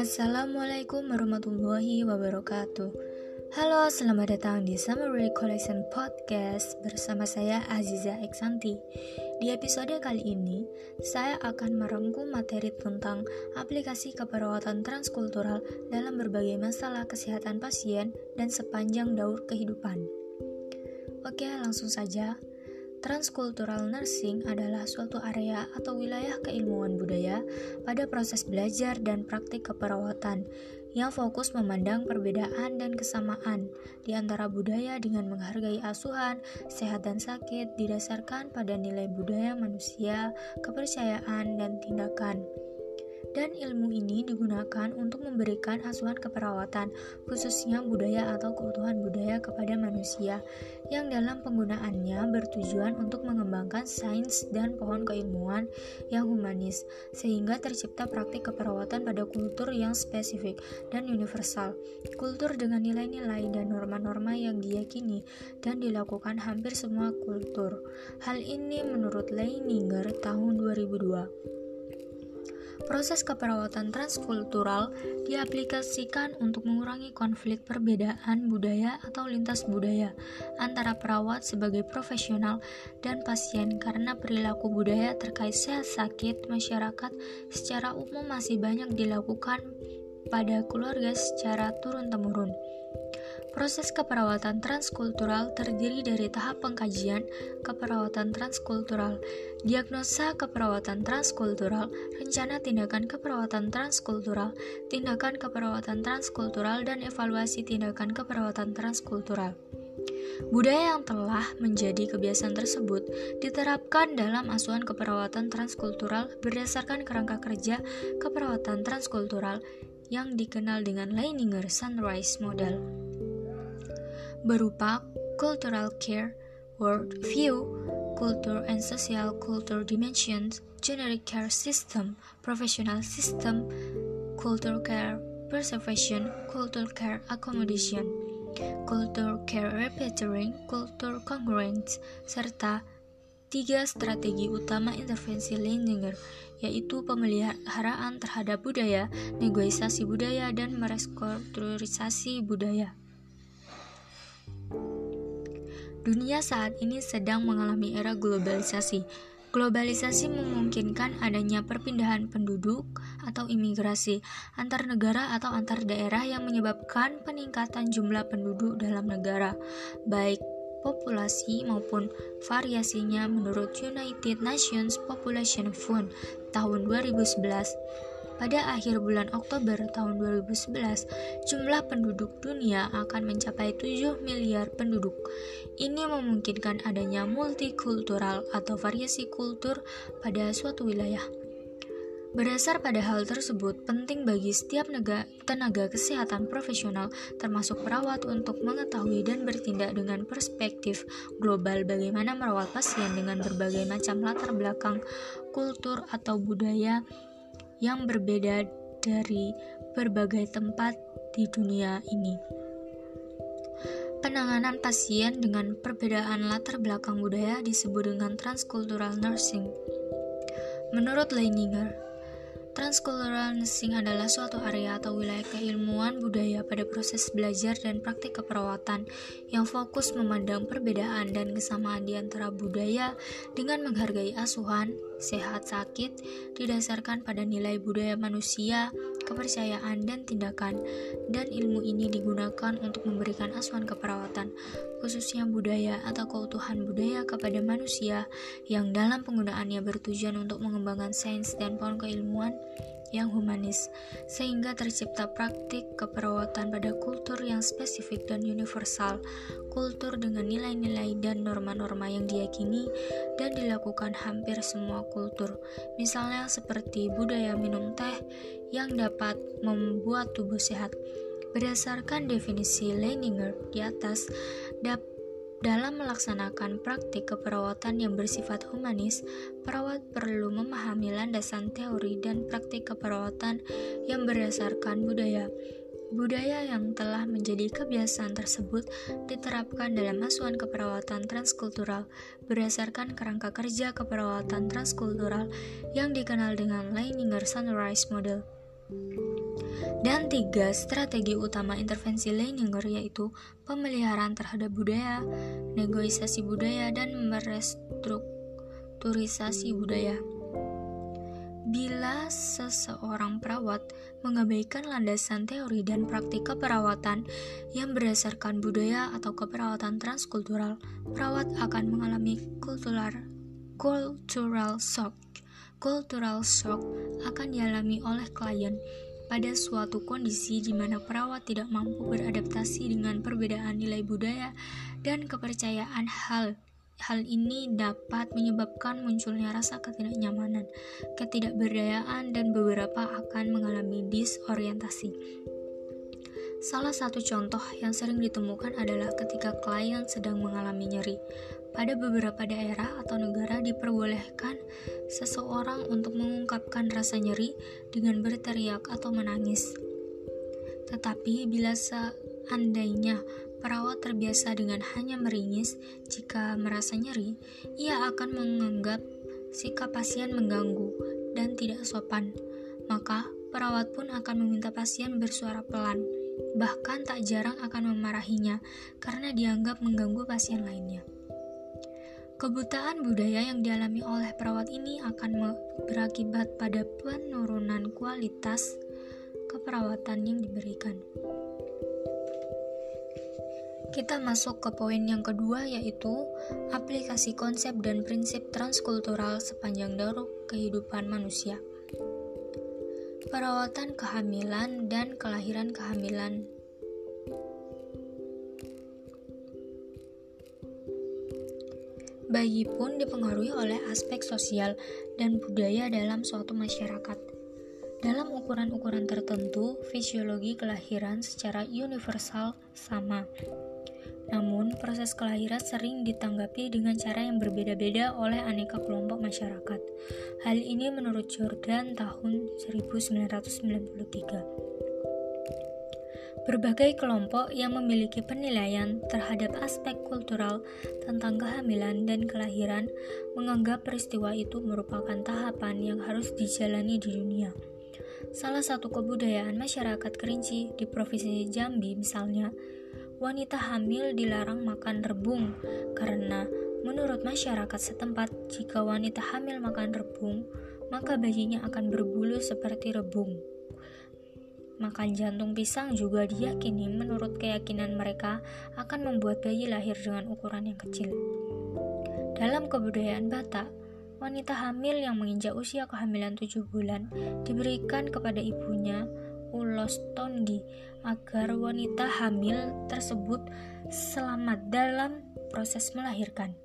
Assalamualaikum warahmatullahi wabarakatuh. Halo, selamat datang di Summary Collection Podcast bersama saya Aziza Eksanti. Di episode kali ini, saya akan merangkum materi tentang aplikasi keperawatan transkultural dalam berbagai masalah kesehatan pasien dan sepanjang daur kehidupan. Oke, langsung saja Transkultural nursing adalah suatu area atau wilayah keilmuan budaya pada proses belajar dan praktik keperawatan yang fokus memandang perbedaan dan kesamaan di antara budaya dengan menghargai asuhan, sehat dan sakit didasarkan pada nilai budaya manusia, kepercayaan, dan tindakan dan ilmu ini digunakan untuk memberikan asuhan keperawatan, khususnya budaya atau keutuhan budaya kepada manusia, yang dalam penggunaannya bertujuan untuk mengembangkan sains dan pohon keilmuan yang humanis, sehingga tercipta praktik keperawatan pada kultur yang spesifik dan universal, kultur dengan nilai-nilai dan norma-norma yang diyakini dan dilakukan hampir semua kultur. Hal ini menurut Leininger tahun 2002. Proses keperawatan transkultural diaplikasikan untuk mengurangi konflik perbedaan budaya atau lintas budaya antara perawat sebagai profesional dan pasien karena perilaku budaya terkait sehat sakit masyarakat secara umum masih banyak dilakukan pada keluarga secara turun-temurun. Proses keperawatan transkultural terdiri dari tahap pengkajian keperawatan transkultural, diagnosa keperawatan transkultural, rencana tindakan keperawatan transkultural, tindakan keperawatan transkultural, dan evaluasi tindakan keperawatan transkultural. Budaya yang telah menjadi kebiasaan tersebut diterapkan dalam asuhan keperawatan transkultural berdasarkan kerangka kerja keperawatan transkultural yang dikenal dengan Leininger Sunrise Model berupa cultural care, world view, culture and social culture dimensions, generic care system, professional system, culture care preservation, culture care accommodation, culture care repairing, culture congruence, serta tiga strategi utama intervensi Leininger, yaitu pemeliharaan terhadap budaya, negosiasi budaya, dan merestrukturisasi budaya. Dunia saat ini sedang mengalami era globalisasi. Globalisasi memungkinkan adanya perpindahan penduduk atau imigrasi antar negara atau antar daerah yang menyebabkan peningkatan jumlah penduduk dalam negara, baik populasi maupun variasinya menurut United Nations Population Fund tahun 2011. Pada akhir bulan Oktober tahun 2011, jumlah penduduk dunia akan mencapai 7 miliar penduduk. Ini memungkinkan adanya multikultural atau variasi kultur pada suatu wilayah. Berdasar pada hal tersebut, penting bagi setiap tenaga kesehatan profesional, termasuk perawat, untuk mengetahui dan bertindak dengan perspektif global bagaimana merawat pasien dengan berbagai macam latar belakang, kultur, atau budaya yang berbeda dari berbagai tempat di dunia ini. Penanganan pasien dengan perbedaan latar belakang budaya disebut dengan transcultural nursing. Menurut Leininger, transcultural nursing adalah suatu area atau wilayah keilmuan budaya pada proses belajar dan praktik keperawatan yang fokus memandang perbedaan dan kesamaan di antara budaya dengan menghargai asuhan, sehat sakit didasarkan pada nilai budaya manusia, kepercayaan, dan tindakan, dan ilmu ini digunakan untuk memberikan asuhan keperawatan, khususnya budaya atau keutuhan budaya kepada manusia yang dalam penggunaannya bertujuan untuk mengembangkan sains dan pohon keilmuan yang humanis, sehingga tercipta praktik keperawatan pada kultur yang spesifik dan universal, kultur dengan nilai-nilai dan norma-norma yang diyakini dan dilakukan hampir semua kultur, misalnya seperti budaya minum teh yang dapat membuat tubuh sehat. Berdasarkan definisi Leininger di atas, dapat dalam melaksanakan praktik keperawatan yang bersifat humanis, perawat perlu memahami landasan teori dan praktik keperawatan yang berdasarkan budaya. Budaya yang telah menjadi kebiasaan tersebut diterapkan dalam asuhan keperawatan transkultural berdasarkan kerangka kerja keperawatan transkultural yang dikenal dengan Leininger Sunrise Model. Dan tiga, strategi utama intervensi Leininger yaitu pemeliharaan terhadap budaya, negosiasi budaya, dan merestrukturisasi budaya. Bila seseorang perawat mengabaikan landasan teori dan praktik keperawatan yang berdasarkan budaya atau keperawatan transkultural, perawat akan mengalami kultural cultural shock. Cultural shock akan dialami oleh klien pada suatu kondisi di mana perawat tidak mampu beradaptasi dengan perbedaan nilai budaya dan kepercayaan hal Hal ini dapat menyebabkan munculnya rasa ketidaknyamanan, ketidakberdayaan, dan beberapa akan mengalami disorientasi. Salah satu contoh yang sering ditemukan adalah ketika klien sedang mengalami nyeri. Pada beberapa daerah atau negara diperbolehkan seseorang untuk mengungkapkan rasa nyeri dengan berteriak atau menangis. Tetapi bila seandainya Perawat terbiasa dengan hanya meringis jika merasa nyeri, ia akan menganggap sikap pasien mengganggu dan tidak sopan. Maka, perawat pun akan meminta pasien bersuara pelan, bahkan tak jarang akan memarahinya karena dianggap mengganggu pasien lainnya. Kebutaan budaya yang dialami oleh perawat ini akan berakibat pada penurunan kualitas keperawatan yang diberikan. Kita masuk ke poin yang kedua yaitu aplikasi konsep dan prinsip transkultural sepanjang daruk kehidupan manusia. Perawatan kehamilan dan kelahiran kehamilan Bayi pun dipengaruhi oleh aspek sosial dan budaya dalam suatu masyarakat. Dalam ukuran-ukuran tertentu, fisiologi kelahiran secara universal sama, namun, proses kelahiran sering ditanggapi dengan cara yang berbeda-beda oleh aneka kelompok masyarakat. Hal ini menurut Jordan tahun 1993. Berbagai kelompok yang memiliki penilaian terhadap aspek kultural tentang kehamilan dan kelahiran menganggap peristiwa itu merupakan tahapan yang harus dijalani di dunia. Salah satu kebudayaan masyarakat Kerinci di Provinsi Jambi misalnya wanita hamil dilarang makan rebung karena menurut masyarakat setempat jika wanita hamil makan rebung maka bayinya akan berbulu seperti rebung. Makan jantung pisang juga diyakini menurut keyakinan mereka akan membuat bayi lahir dengan ukuran yang kecil. Dalam kebudayaan Batak, wanita hamil yang menginjak usia kehamilan 7 bulan diberikan kepada ibunya ulos tondi agar wanita hamil tersebut selamat dalam proses melahirkan.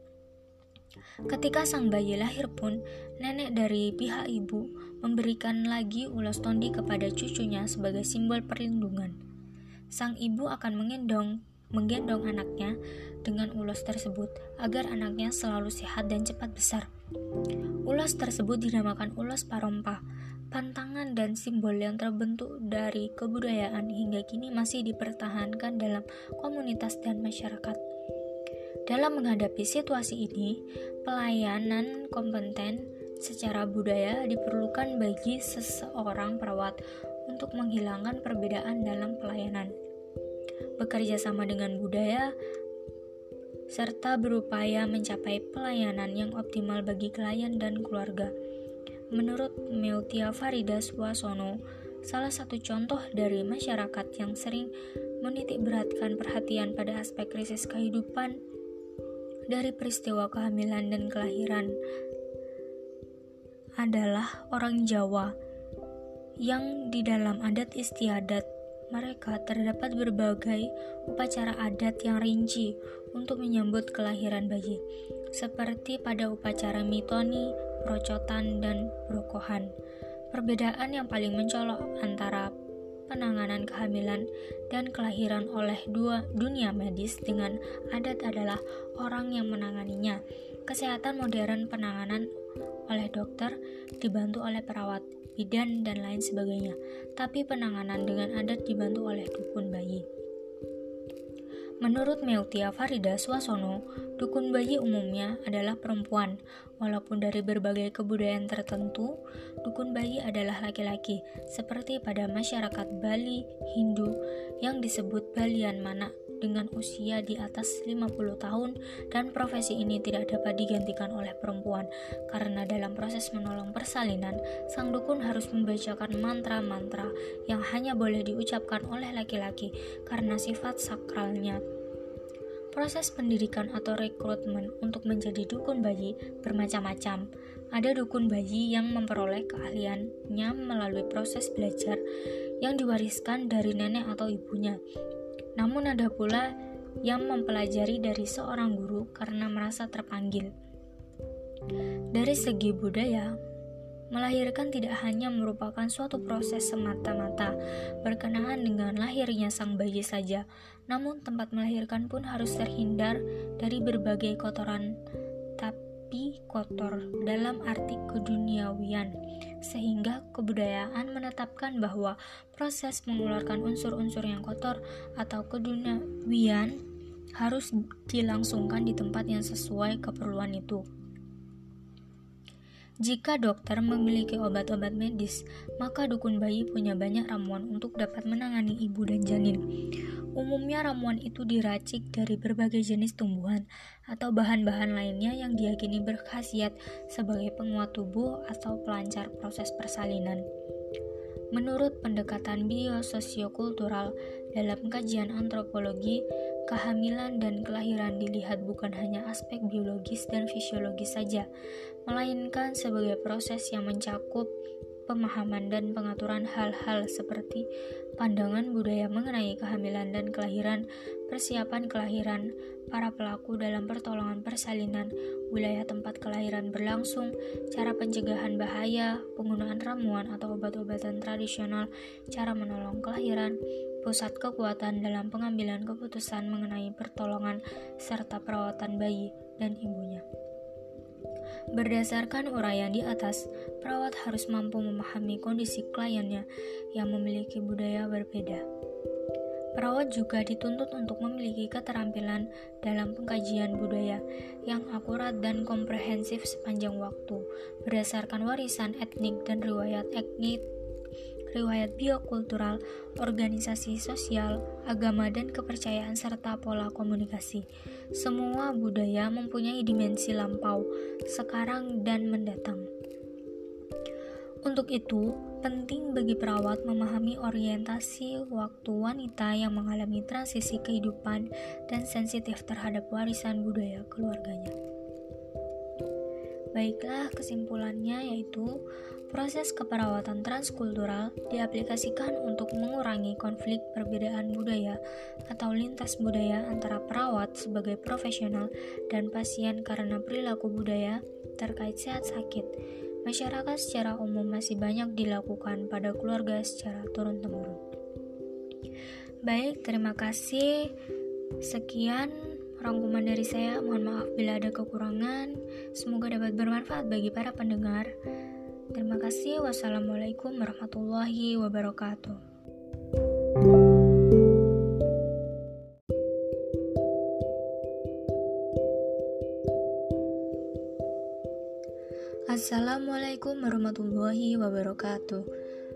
Ketika sang bayi lahir pun, nenek dari pihak ibu memberikan lagi ulos tondi kepada cucunya sebagai simbol perlindungan. Sang ibu akan menggendong menggendong anaknya dengan ulos tersebut agar anaknya selalu sehat dan cepat besar. Ulos tersebut dinamakan ulos parompa Pantangan dan simbol yang terbentuk dari kebudayaan hingga kini masih dipertahankan dalam komunitas dan masyarakat. Dalam menghadapi situasi ini, pelayanan kompeten secara budaya diperlukan bagi seseorang perawat untuk menghilangkan perbedaan dalam pelayanan. Bekerja sama dengan budaya serta berupaya mencapai pelayanan yang optimal bagi klien dan keluarga. Menurut Meutia Farida Suasono, salah satu contoh dari masyarakat yang sering menitik beratkan perhatian pada aspek krisis kehidupan dari peristiwa kehamilan dan kelahiran adalah orang Jawa yang di dalam adat istiadat mereka terdapat berbagai upacara adat yang rinci untuk menyambut kelahiran bayi, seperti pada upacara mitoni, perocotan, dan brokohan. Perbedaan yang paling mencolok antara penanganan kehamilan dan kelahiran oleh dua dunia medis dengan adat adalah orang yang menanganinya. Kesehatan modern penanganan oleh dokter dibantu oleh perawat, bidan, dan lain sebagainya. Tapi penanganan dengan adat dibantu oleh dukun bayi. Menurut Meutia Farida Swasono, dukun bayi umumnya adalah perempuan. Walaupun dari berbagai kebudayaan tertentu, dukun bayi adalah laki-laki, seperti pada masyarakat Bali, Hindu, yang disebut Balian Mana dengan usia di atas 50 tahun dan profesi ini tidak dapat digantikan oleh perempuan karena dalam proses menolong persalinan, sang dukun harus membacakan mantra-mantra yang hanya boleh diucapkan oleh laki-laki karena sifat sakralnya. Proses pendidikan atau rekrutmen untuk menjadi dukun bayi bermacam-macam. Ada dukun bayi yang memperoleh keahliannya melalui proses belajar yang diwariskan dari nenek atau ibunya. Namun ada pula yang mempelajari dari seorang guru karena merasa terpanggil. Dari segi budaya, melahirkan tidak hanya merupakan suatu proses semata-mata berkenaan dengan lahirnya sang bayi saja, namun tempat melahirkan pun harus terhindar dari berbagai kotoran tapi kotor dalam arti keduniawian sehingga kebudayaan menetapkan bahwa proses mengeluarkan unsur-unsur yang kotor atau keduniawian harus dilangsungkan di tempat yang sesuai keperluan itu. Jika dokter memiliki obat-obat medis, maka dukun bayi punya banyak ramuan untuk dapat menangani ibu dan janin. Umumnya ramuan itu diracik dari berbagai jenis tumbuhan atau bahan-bahan lainnya yang diyakini berkhasiat sebagai penguat tubuh atau pelancar proses persalinan. Menurut pendekatan biososiokultural dalam kajian antropologi, kehamilan dan kelahiran dilihat bukan hanya aspek biologis dan fisiologis saja, melainkan sebagai proses yang mencakup pemahaman dan pengaturan hal-hal seperti pandangan budaya mengenai kehamilan dan kelahiran, persiapan kelahiran, para pelaku dalam pertolongan persalinan, wilayah tempat kelahiran berlangsung, cara pencegahan bahaya, penggunaan ramuan atau obat-obatan tradisional, cara menolong kelahiran, pusat kekuatan dalam pengambilan keputusan mengenai pertolongan serta perawatan bayi dan ibunya. Berdasarkan uraian di atas, perawat harus mampu memahami kondisi kliennya yang memiliki budaya berbeda. Perawat juga dituntut untuk memiliki keterampilan dalam pengkajian budaya yang akurat dan komprehensif sepanjang waktu, berdasarkan warisan etnik dan riwayat etnik riwayat biokultural, organisasi sosial, agama, dan kepercayaan serta pola komunikasi. Semua budaya mempunyai dimensi lampau, sekarang, dan mendatang. Untuk itu, penting bagi perawat memahami orientasi waktu wanita yang mengalami transisi kehidupan dan sensitif terhadap warisan budaya keluarganya. Baiklah, kesimpulannya yaitu Proses keperawatan transkultural diaplikasikan untuk mengurangi konflik perbedaan budaya atau lintas budaya antara perawat sebagai profesional dan pasien karena perilaku budaya terkait sehat sakit. Masyarakat secara umum masih banyak dilakukan pada keluarga secara turun-temurun. Baik, terima kasih. Sekian rangkuman dari saya. Mohon maaf bila ada kekurangan. Semoga dapat bermanfaat bagi para pendengar. Terima kasih. Wassalamualaikum warahmatullahi wabarakatuh. Assalamualaikum warahmatullahi wabarakatuh.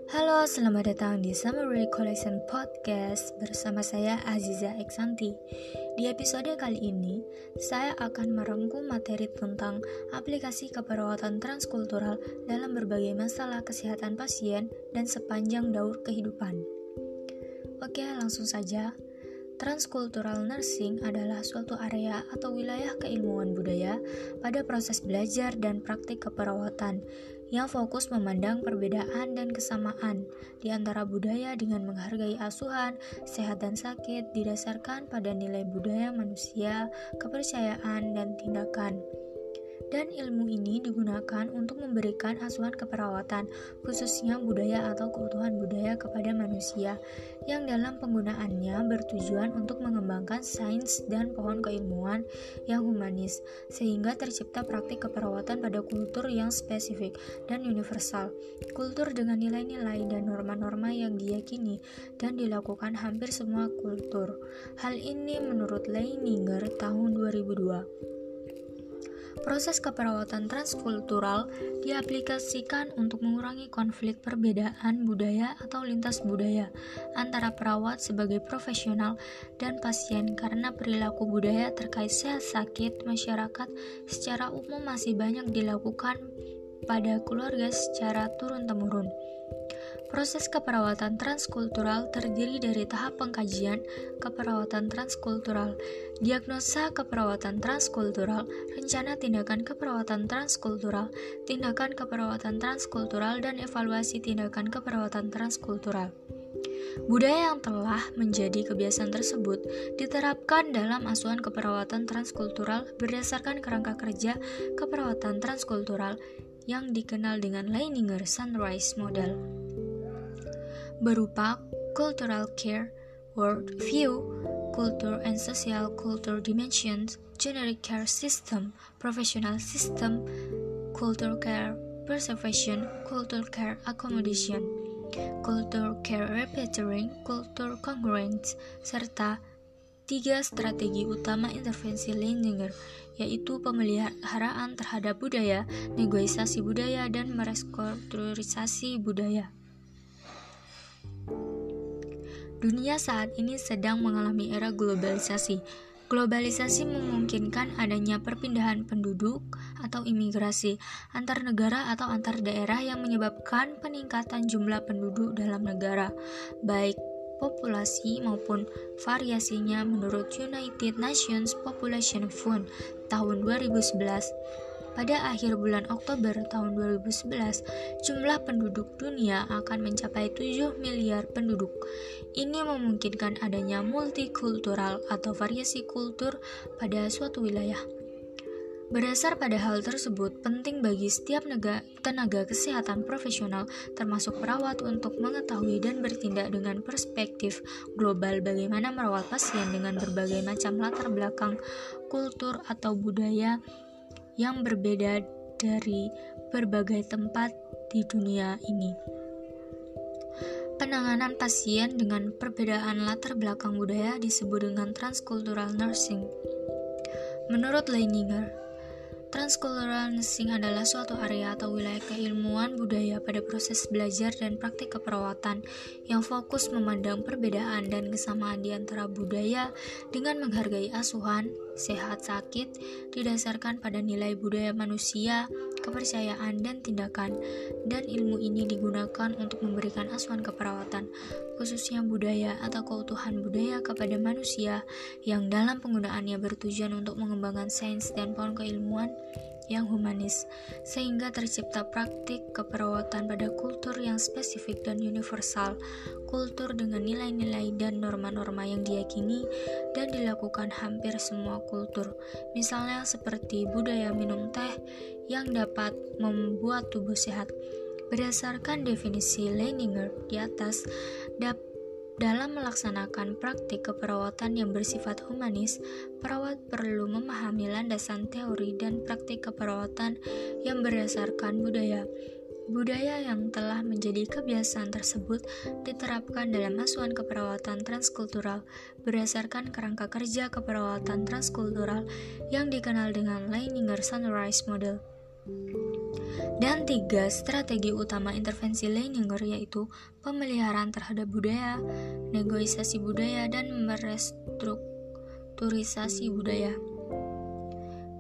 Halo, selamat datang di Summary Collection Podcast bersama saya Aziza Eksanti. Di episode kali ini, saya akan merangkum materi tentang aplikasi keperawatan transkultural dalam berbagai masalah kesehatan pasien dan sepanjang daur kehidupan. Oke, langsung saja. Transkultural nursing adalah suatu area atau wilayah keilmuan budaya pada proses belajar dan praktik keperawatan yang fokus memandang perbedaan dan kesamaan di antara budaya dengan menghargai asuhan, sehat dan sakit didasarkan pada nilai budaya manusia, kepercayaan, dan tindakan. Dan ilmu ini digunakan untuk memberikan asuhan keperawatan, khususnya budaya atau keutuhan budaya kepada manusia, yang dalam penggunaannya bertujuan untuk mengembangkan sains dan pohon keilmuan yang humanis, sehingga tercipta praktik keperawatan pada kultur yang spesifik dan universal. Kultur dengan nilai-nilai dan norma-norma yang diyakini dan dilakukan hampir semua kultur. Hal ini menurut Leininger tahun 2002. Proses keperawatan transkultural diaplikasikan untuk mengurangi konflik perbedaan budaya atau lintas budaya antara perawat sebagai profesional dan pasien karena perilaku budaya terkait sehat sakit masyarakat secara umum masih banyak dilakukan pada keluarga secara turun-temurun. Proses keperawatan transkultural terdiri dari tahap pengkajian keperawatan transkultural, diagnosa keperawatan transkultural, rencana tindakan keperawatan transkultural, tindakan keperawatan transkultural, dan evaluasi tindakan keperawatan transkultural. Budaya yang telah menjadi kebiasaan tersebut diterapkan dalam asuhan keperawatan transkultural berdasarkan kerangka kerja keperawatan transkultural yang dikenal dengan Leininger Sunrise Model berupa cultural care, world view, culture and social culture dimensions, generic care system, professional system, culture care preservation, culture care accommodation, culture care repertorying, culture congruence, serta tiga strategi utama intervensi Leininger, yaitu pemeliharaan terhadap budaya, negosiasi budaya, dan merestrukturisasi budaya. Dunia saat ini sedang mengalami era globalisasi. Globalisasi memungkinkan adanya perpindahan penduduk atau imigrasi antar negara atau antar daerah yang menyebabkan peningkatan jumlah penduduk dalam negara, baik populasi maupun variasinya menurut United Nations Population Fund tahun 2011. Pada akhir bulan Oktober tahun 2011, jumlah penduduk dunia akan mencapai 7 miliar penduduk. Ini memungkinkan adanya multikultural atau variasi kultur pada suatu wilayah. Berdasar pada hal tersebut, penting bagi setiap tenaga kesehatan profesional, termasuk perawat, untuk mengetahui dan bertindak dengan perspektif global bagaimana merawat pasien dengan berbagai macam latar belakang, kultur, atau budaya yang berbeda dari berbagai tempat di dunia ini. Penanganan pasien dengan perbedaan latar belakang budaya disebut dengan transcultural nursing. Menurut Leininger, Transcultural nursing adalah suatu area atau wilayah keilmuan budaya pada proses belajar dan praktik keperawatan yang fokus memandang perbedaan dan kesamaan di antara budaya dengan menghargai asuhan, sehat sakit, didasarkan pada nilai budaya manusia, kepercayaan, dan tindakan, dan ilmu ini digunakan untuk memberikan asuhan keperawatan, khususnya budaya atau keutuhan budaya kepada manusia yang dalam penggunaannya bertujuan untuk mengembangkan sains dan pohon keilmuan yang humanis, sehingga tercipta praktik keperawatan pada kultur yang spesifik dan universal, kultur dengan nilai-nilai dan norma-norma yang diyakini dan dilakukan hampir semua kultur, misalnya seperti budaya minum teh yang dapat membuat tubuh sehat. Berdasarkan definisi Leininger di atas, dapat dalam melaksanakan praktik keperawatan yang bersifat humanis, perawat perlu memahami landasan teori dan praktik keperawatan yang berdasarkan budaya. Budaya yang telah menjadi kebiasaan tersebut diterapkan dalam asuhan keperawatan transkultural berdasarkan kerangka kerja keperawatan transkultural yang dikenal dengan Leininger Sunrise Model. Dan tiga strategi utama intervensi Leininger yaitu pemeliharaan terhadap budaya, negosiasi budaya, dan merestrukturisasi budaya.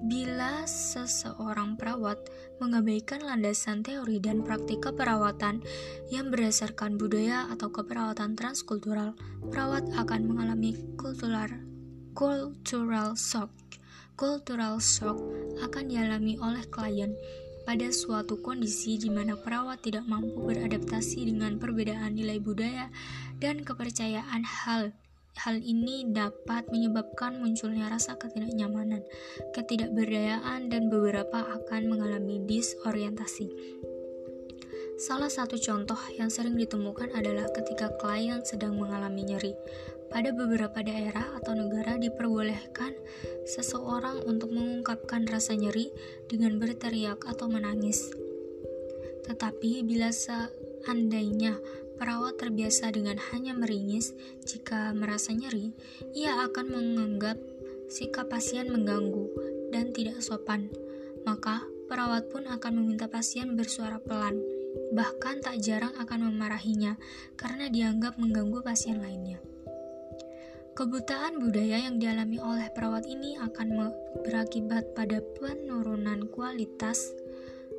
Bila seseorang perawat mengabaikan landasan teori dan praktik keperawatan yang berdasarkan budaya atau keperawatan transkultural, perawat akan mengalami kultural, cultural shock. Cultural shock akan dialami oleh klien pada suatu kondisi di mana perawat tidak mampu beradaptasi dengan perbedaan nilai budaya dan kepercayaan hal hal ini dapat menyebabkan munculnya rasa ketidaknyamanan, ketidakberdayaan, dan beberapa akan mengalami disorientasi. Salah satu contoh yang sering ditemukan adalah ketika klien sedang mengalami nyeri. Pada beberapa daerah atau negara diperbolehkan seseorang untuk mengungkapkan rasa nyeri dengan berteriak atau menangis. Tetapi bila seandainya perawat terbiasa dengan hanya meringis jika merasa nyeri, ia akan menganggap sikap pasien mengganggu dan tidak sopan. Maka, perawat pun akan meminta pasien bersuara pelan, bahkan tak jarang akan memarahinya karena dianggap mengganggu pasien lainnya. Kebutaan budaya yang dialami oleh perawat ini akan berakibat pada penurunan kualitas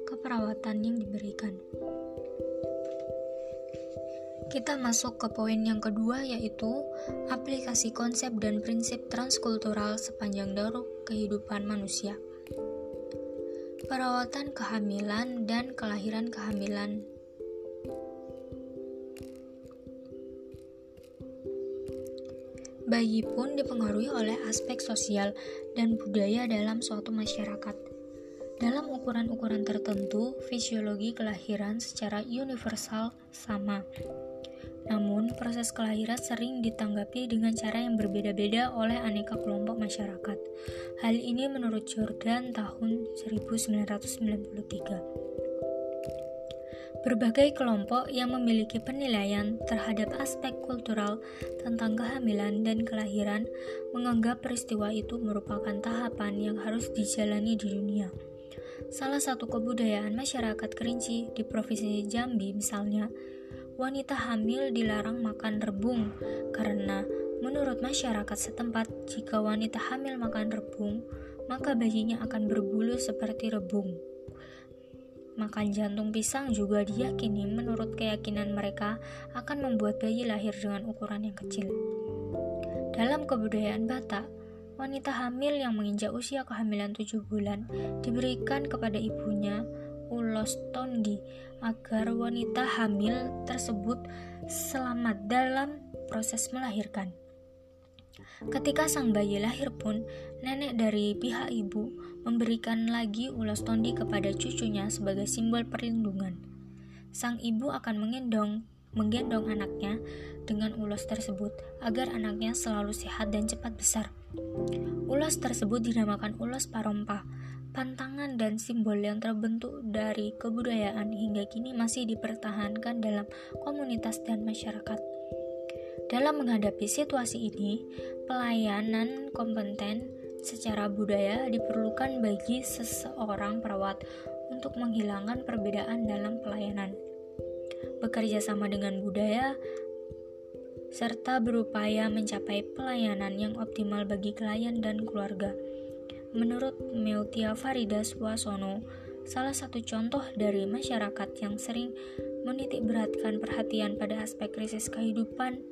keperawatan yang diberikan. Kita masuk ke poin yang kedua yaitu aplikasi konsep dan prinsip transkultural sepanjang daruk kehidupan manusia. Perawatan kehamilan dan kelahiran kehamilan Bayi pun dipengaruhi oleh aspek sosial dan budaya dalam suatu masyarakat. Dalam ukuran-ukuran tertentu, fisiologi kelahiran secara universal sama, namun, proses kelahiran sering ditanggapi dengan cara yang berbeda-beda oleh aneka kelompok masyarakat. Hal ini menurut Jordan tahun 1993. Berbagai kelompok yang memiliki penilaian terhadap aspek kultural tentang kehamilan dan kelahiran menganggap peristiwa itu merupakan tahapan yang harus dijalani di dunia. Salah satu kebudayaan masyarakat Kerinci di Provinsi Jambi misalnya, wanita hamil dilarang makan rebung karena menurut masyarakat setempat jika wanita hamil makan rebung maka bayinya akan berbulu seperti rebung. Makan jantung pisang juga diyakini menurut keyakinan mereka akan membuat bayi lahir dengan ukuran yang kecil. Dalam kebudayaan Batak, wanita hamil yang menginjak usia kehamilan 7 bulan diberikan kepada ibunya ulos tondi agar wanita hamil tersebut selamat dalam proses melahirkan. Ketika sang bayi lahir pun, nenek dari pihak ibu memberikan lagi ulos tondi kepada cucunya sebagai simbol perlindungan. Sang ibu akan menggendong menggendong anaknya dengan ulos tersebut agar anaknya selalu sehat dan cepat besar. Ulos tersebut dinamakan ulos parompa Pantangan dan simbol yang terbentuk dari kebudayaan hingga kini masih dipertahankan dalam komunitas dan masyarakat. Dalam menghadapi situasi ini, pelayanan kompeten secara budaya diperlukan bagi seseorang perawat untuk menghilangkan perbedaan dalam pelayanan. Bekerja sama dengan budaya serta berupaya mencapai pelayanan yang optimal bagi klien dan keluarga. Menurut Meutia Farida Swasono, salah satu contoh dari masyarakat yang sering menitik beratkan perhatian pada aspek krisis kehidupan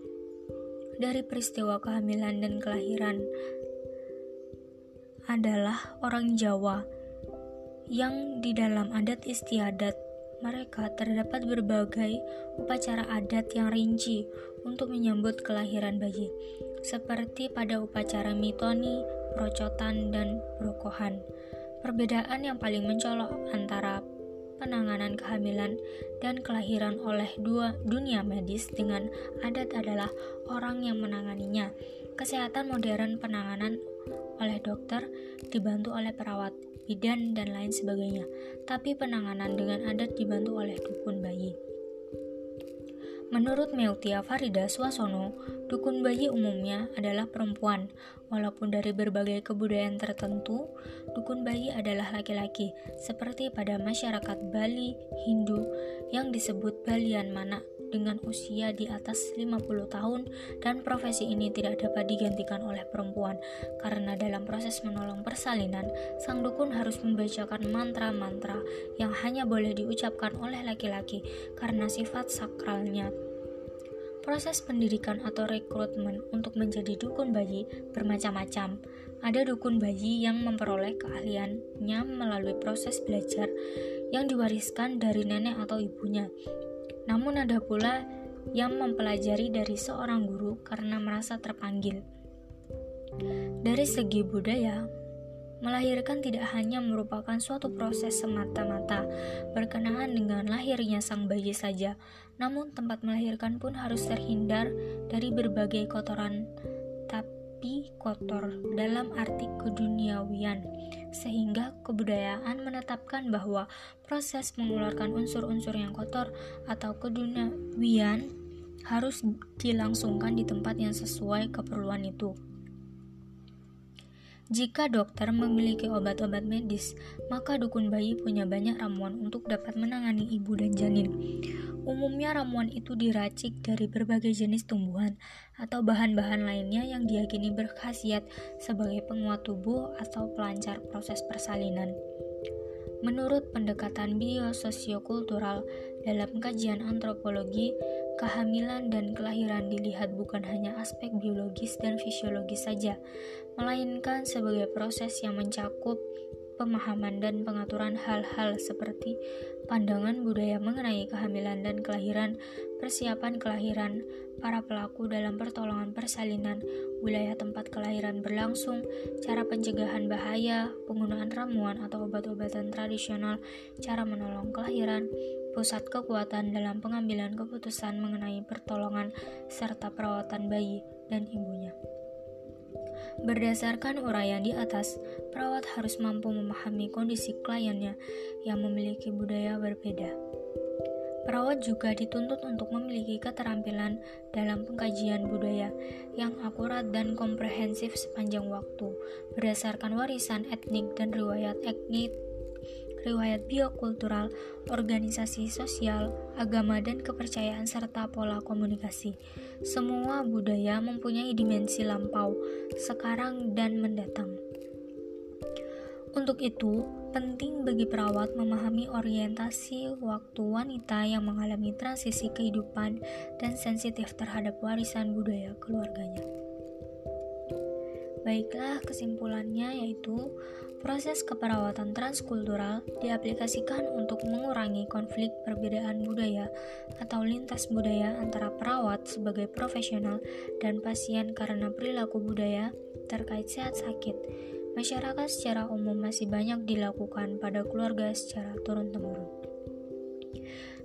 dari peristiwa kehamilan dan kelahiran adalah orang Jawa yang di dalam adat istiadat mereka terdapat berbagai upacara adat yang rinci untuk menyambut kelahiran bayi, seperti pada upacara mitoni, perocotan, dan perokohan. Perbedaan yang paling mencolok antara penanganan kehamilan dan kelahiran oleh dua dunia medis dengan adat adalah orang yang menanganinya. Kesehatan modern penanganan oleh dokter dibantu oleh perawat, bidan, dan lain sebagainya. Tapi penanganan dengan adat dibantu oleh dukun bayi. Menurut Meutia Farida Swasono, dukun bayi umumnya adalah perempuan. Walaupun dari berbagai kebudayaan tertentu, dukun bayi adalah laki-laki, seperti pada masyarakat Bali, Hindu, yang disebut Balian Mana dengan usia di atas 50 tahun dan profesi ini tidak dapat digantikan oleh perempuan karena dalam proses menolong persalinan, sang dukun harus membacakan mantra-mantra yang hanya boleh diucapkan oleh laki-laki karena sifat sakralnya Proses pendidikan atau rekrutmen untuk menjadi dukun bayi bermacam-macam. Ada dukun bayi yang memperoleh keahliannya melalui proses belajar yang diwariskan dari nenek atau ibunya. Namun ada pula yang mempelajari dari seorang guru karena merasa terpanggil. Dari segi budaya, melahirkan tidak hanya merupakan suatu proses semata-mata berkenaan dengan lahirnya sang bayi saja, namun tempat melahirkan pun harus terhindar dari berbagai kotoran tapi kotor dalam arti keduniawian sehingga kebudayaan menetapkan bahwa proses mengeluarkan unsur-unsur yang kotor atau keduniawian harus dilangsungkan di tempat yang sesuai keperluan itu. Jika dokter memiliki obat-obat medis, maka dukun bayi punya banyak ramuan untuk dapat menangani ibu dan janin. Umumnya ramuan itu diracik dari berbagai jenis tumbuhan atau bahan-bahan lainnya yang diyakini berkhasiat sebagai penguat tubuh atau pelancar proses persalinan. Menurut pendekatan biososiokultural dalam kajian antropologi, kehamilan dan kelahiran dilihat bukan hanya aspek biologis dan fisiologis saja, melainkan sebagai proses yang mencakup pemahaman dan pengaturan hal-hal seperti pandangan budaya mengenai kehamilan dan kelahiran, persiapan kelahiran, para pelaku dalam pertolongan persalinan, wilayah tempat kelahiran berlangsung, cara pencegahan bahaya, penggunaan ramuan atau obat-obatan tradisional, cara menolong kelahiran, pusat kekuatan dalam pengambilan keputusan mengenai pertolongan serta perawatan bayi dan ibunya. Berdasarkan uraian di atas, perawat harus mampu memahami kondisi kliennya yang memiliki budaya berbeda. Perawat juga dituntut untuk memiliki keterampilan dalam pengkajian budaya yang akurat dan komprehensif sepanjang waktu, berdasarkan warisan etnik dan riwayat etnik riwayat biokultural, organisasi sosial, agama, dan kepercayaan, serta pola komunikasi. Semua budaya mempunyai dimensi lampau, sekarang, dan mendatang. Untuk itu, penting bagi perawat memahami orientasi waktu wanita yang mengalami transisi kehidupan dan sensitif terhadap warisan budaya keluarganya. Baiklah, kesimpulannya yaitu Proses keperawatan transkultural diaplikasikan untuk mengurangi konflik perbedaan budaya atau lintas budaya antara perawat sebagai profesional dan pasien karena perilaku budaya terkait sehat sakit. Masyarakat secara umum masih banyak dilakukan pada keluarga secara turun-temurun.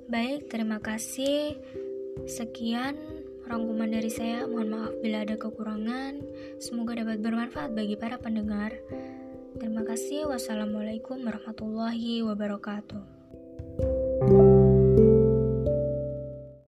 Baik, terima kasih. Sekian rangkuman dari saya. Mohon maaf bila ada kekurangan. Semoga dapat bermanfaat bagi para pendengar. Terima kasih. Wassalamualaikum warahmatullahi wabarakatuh.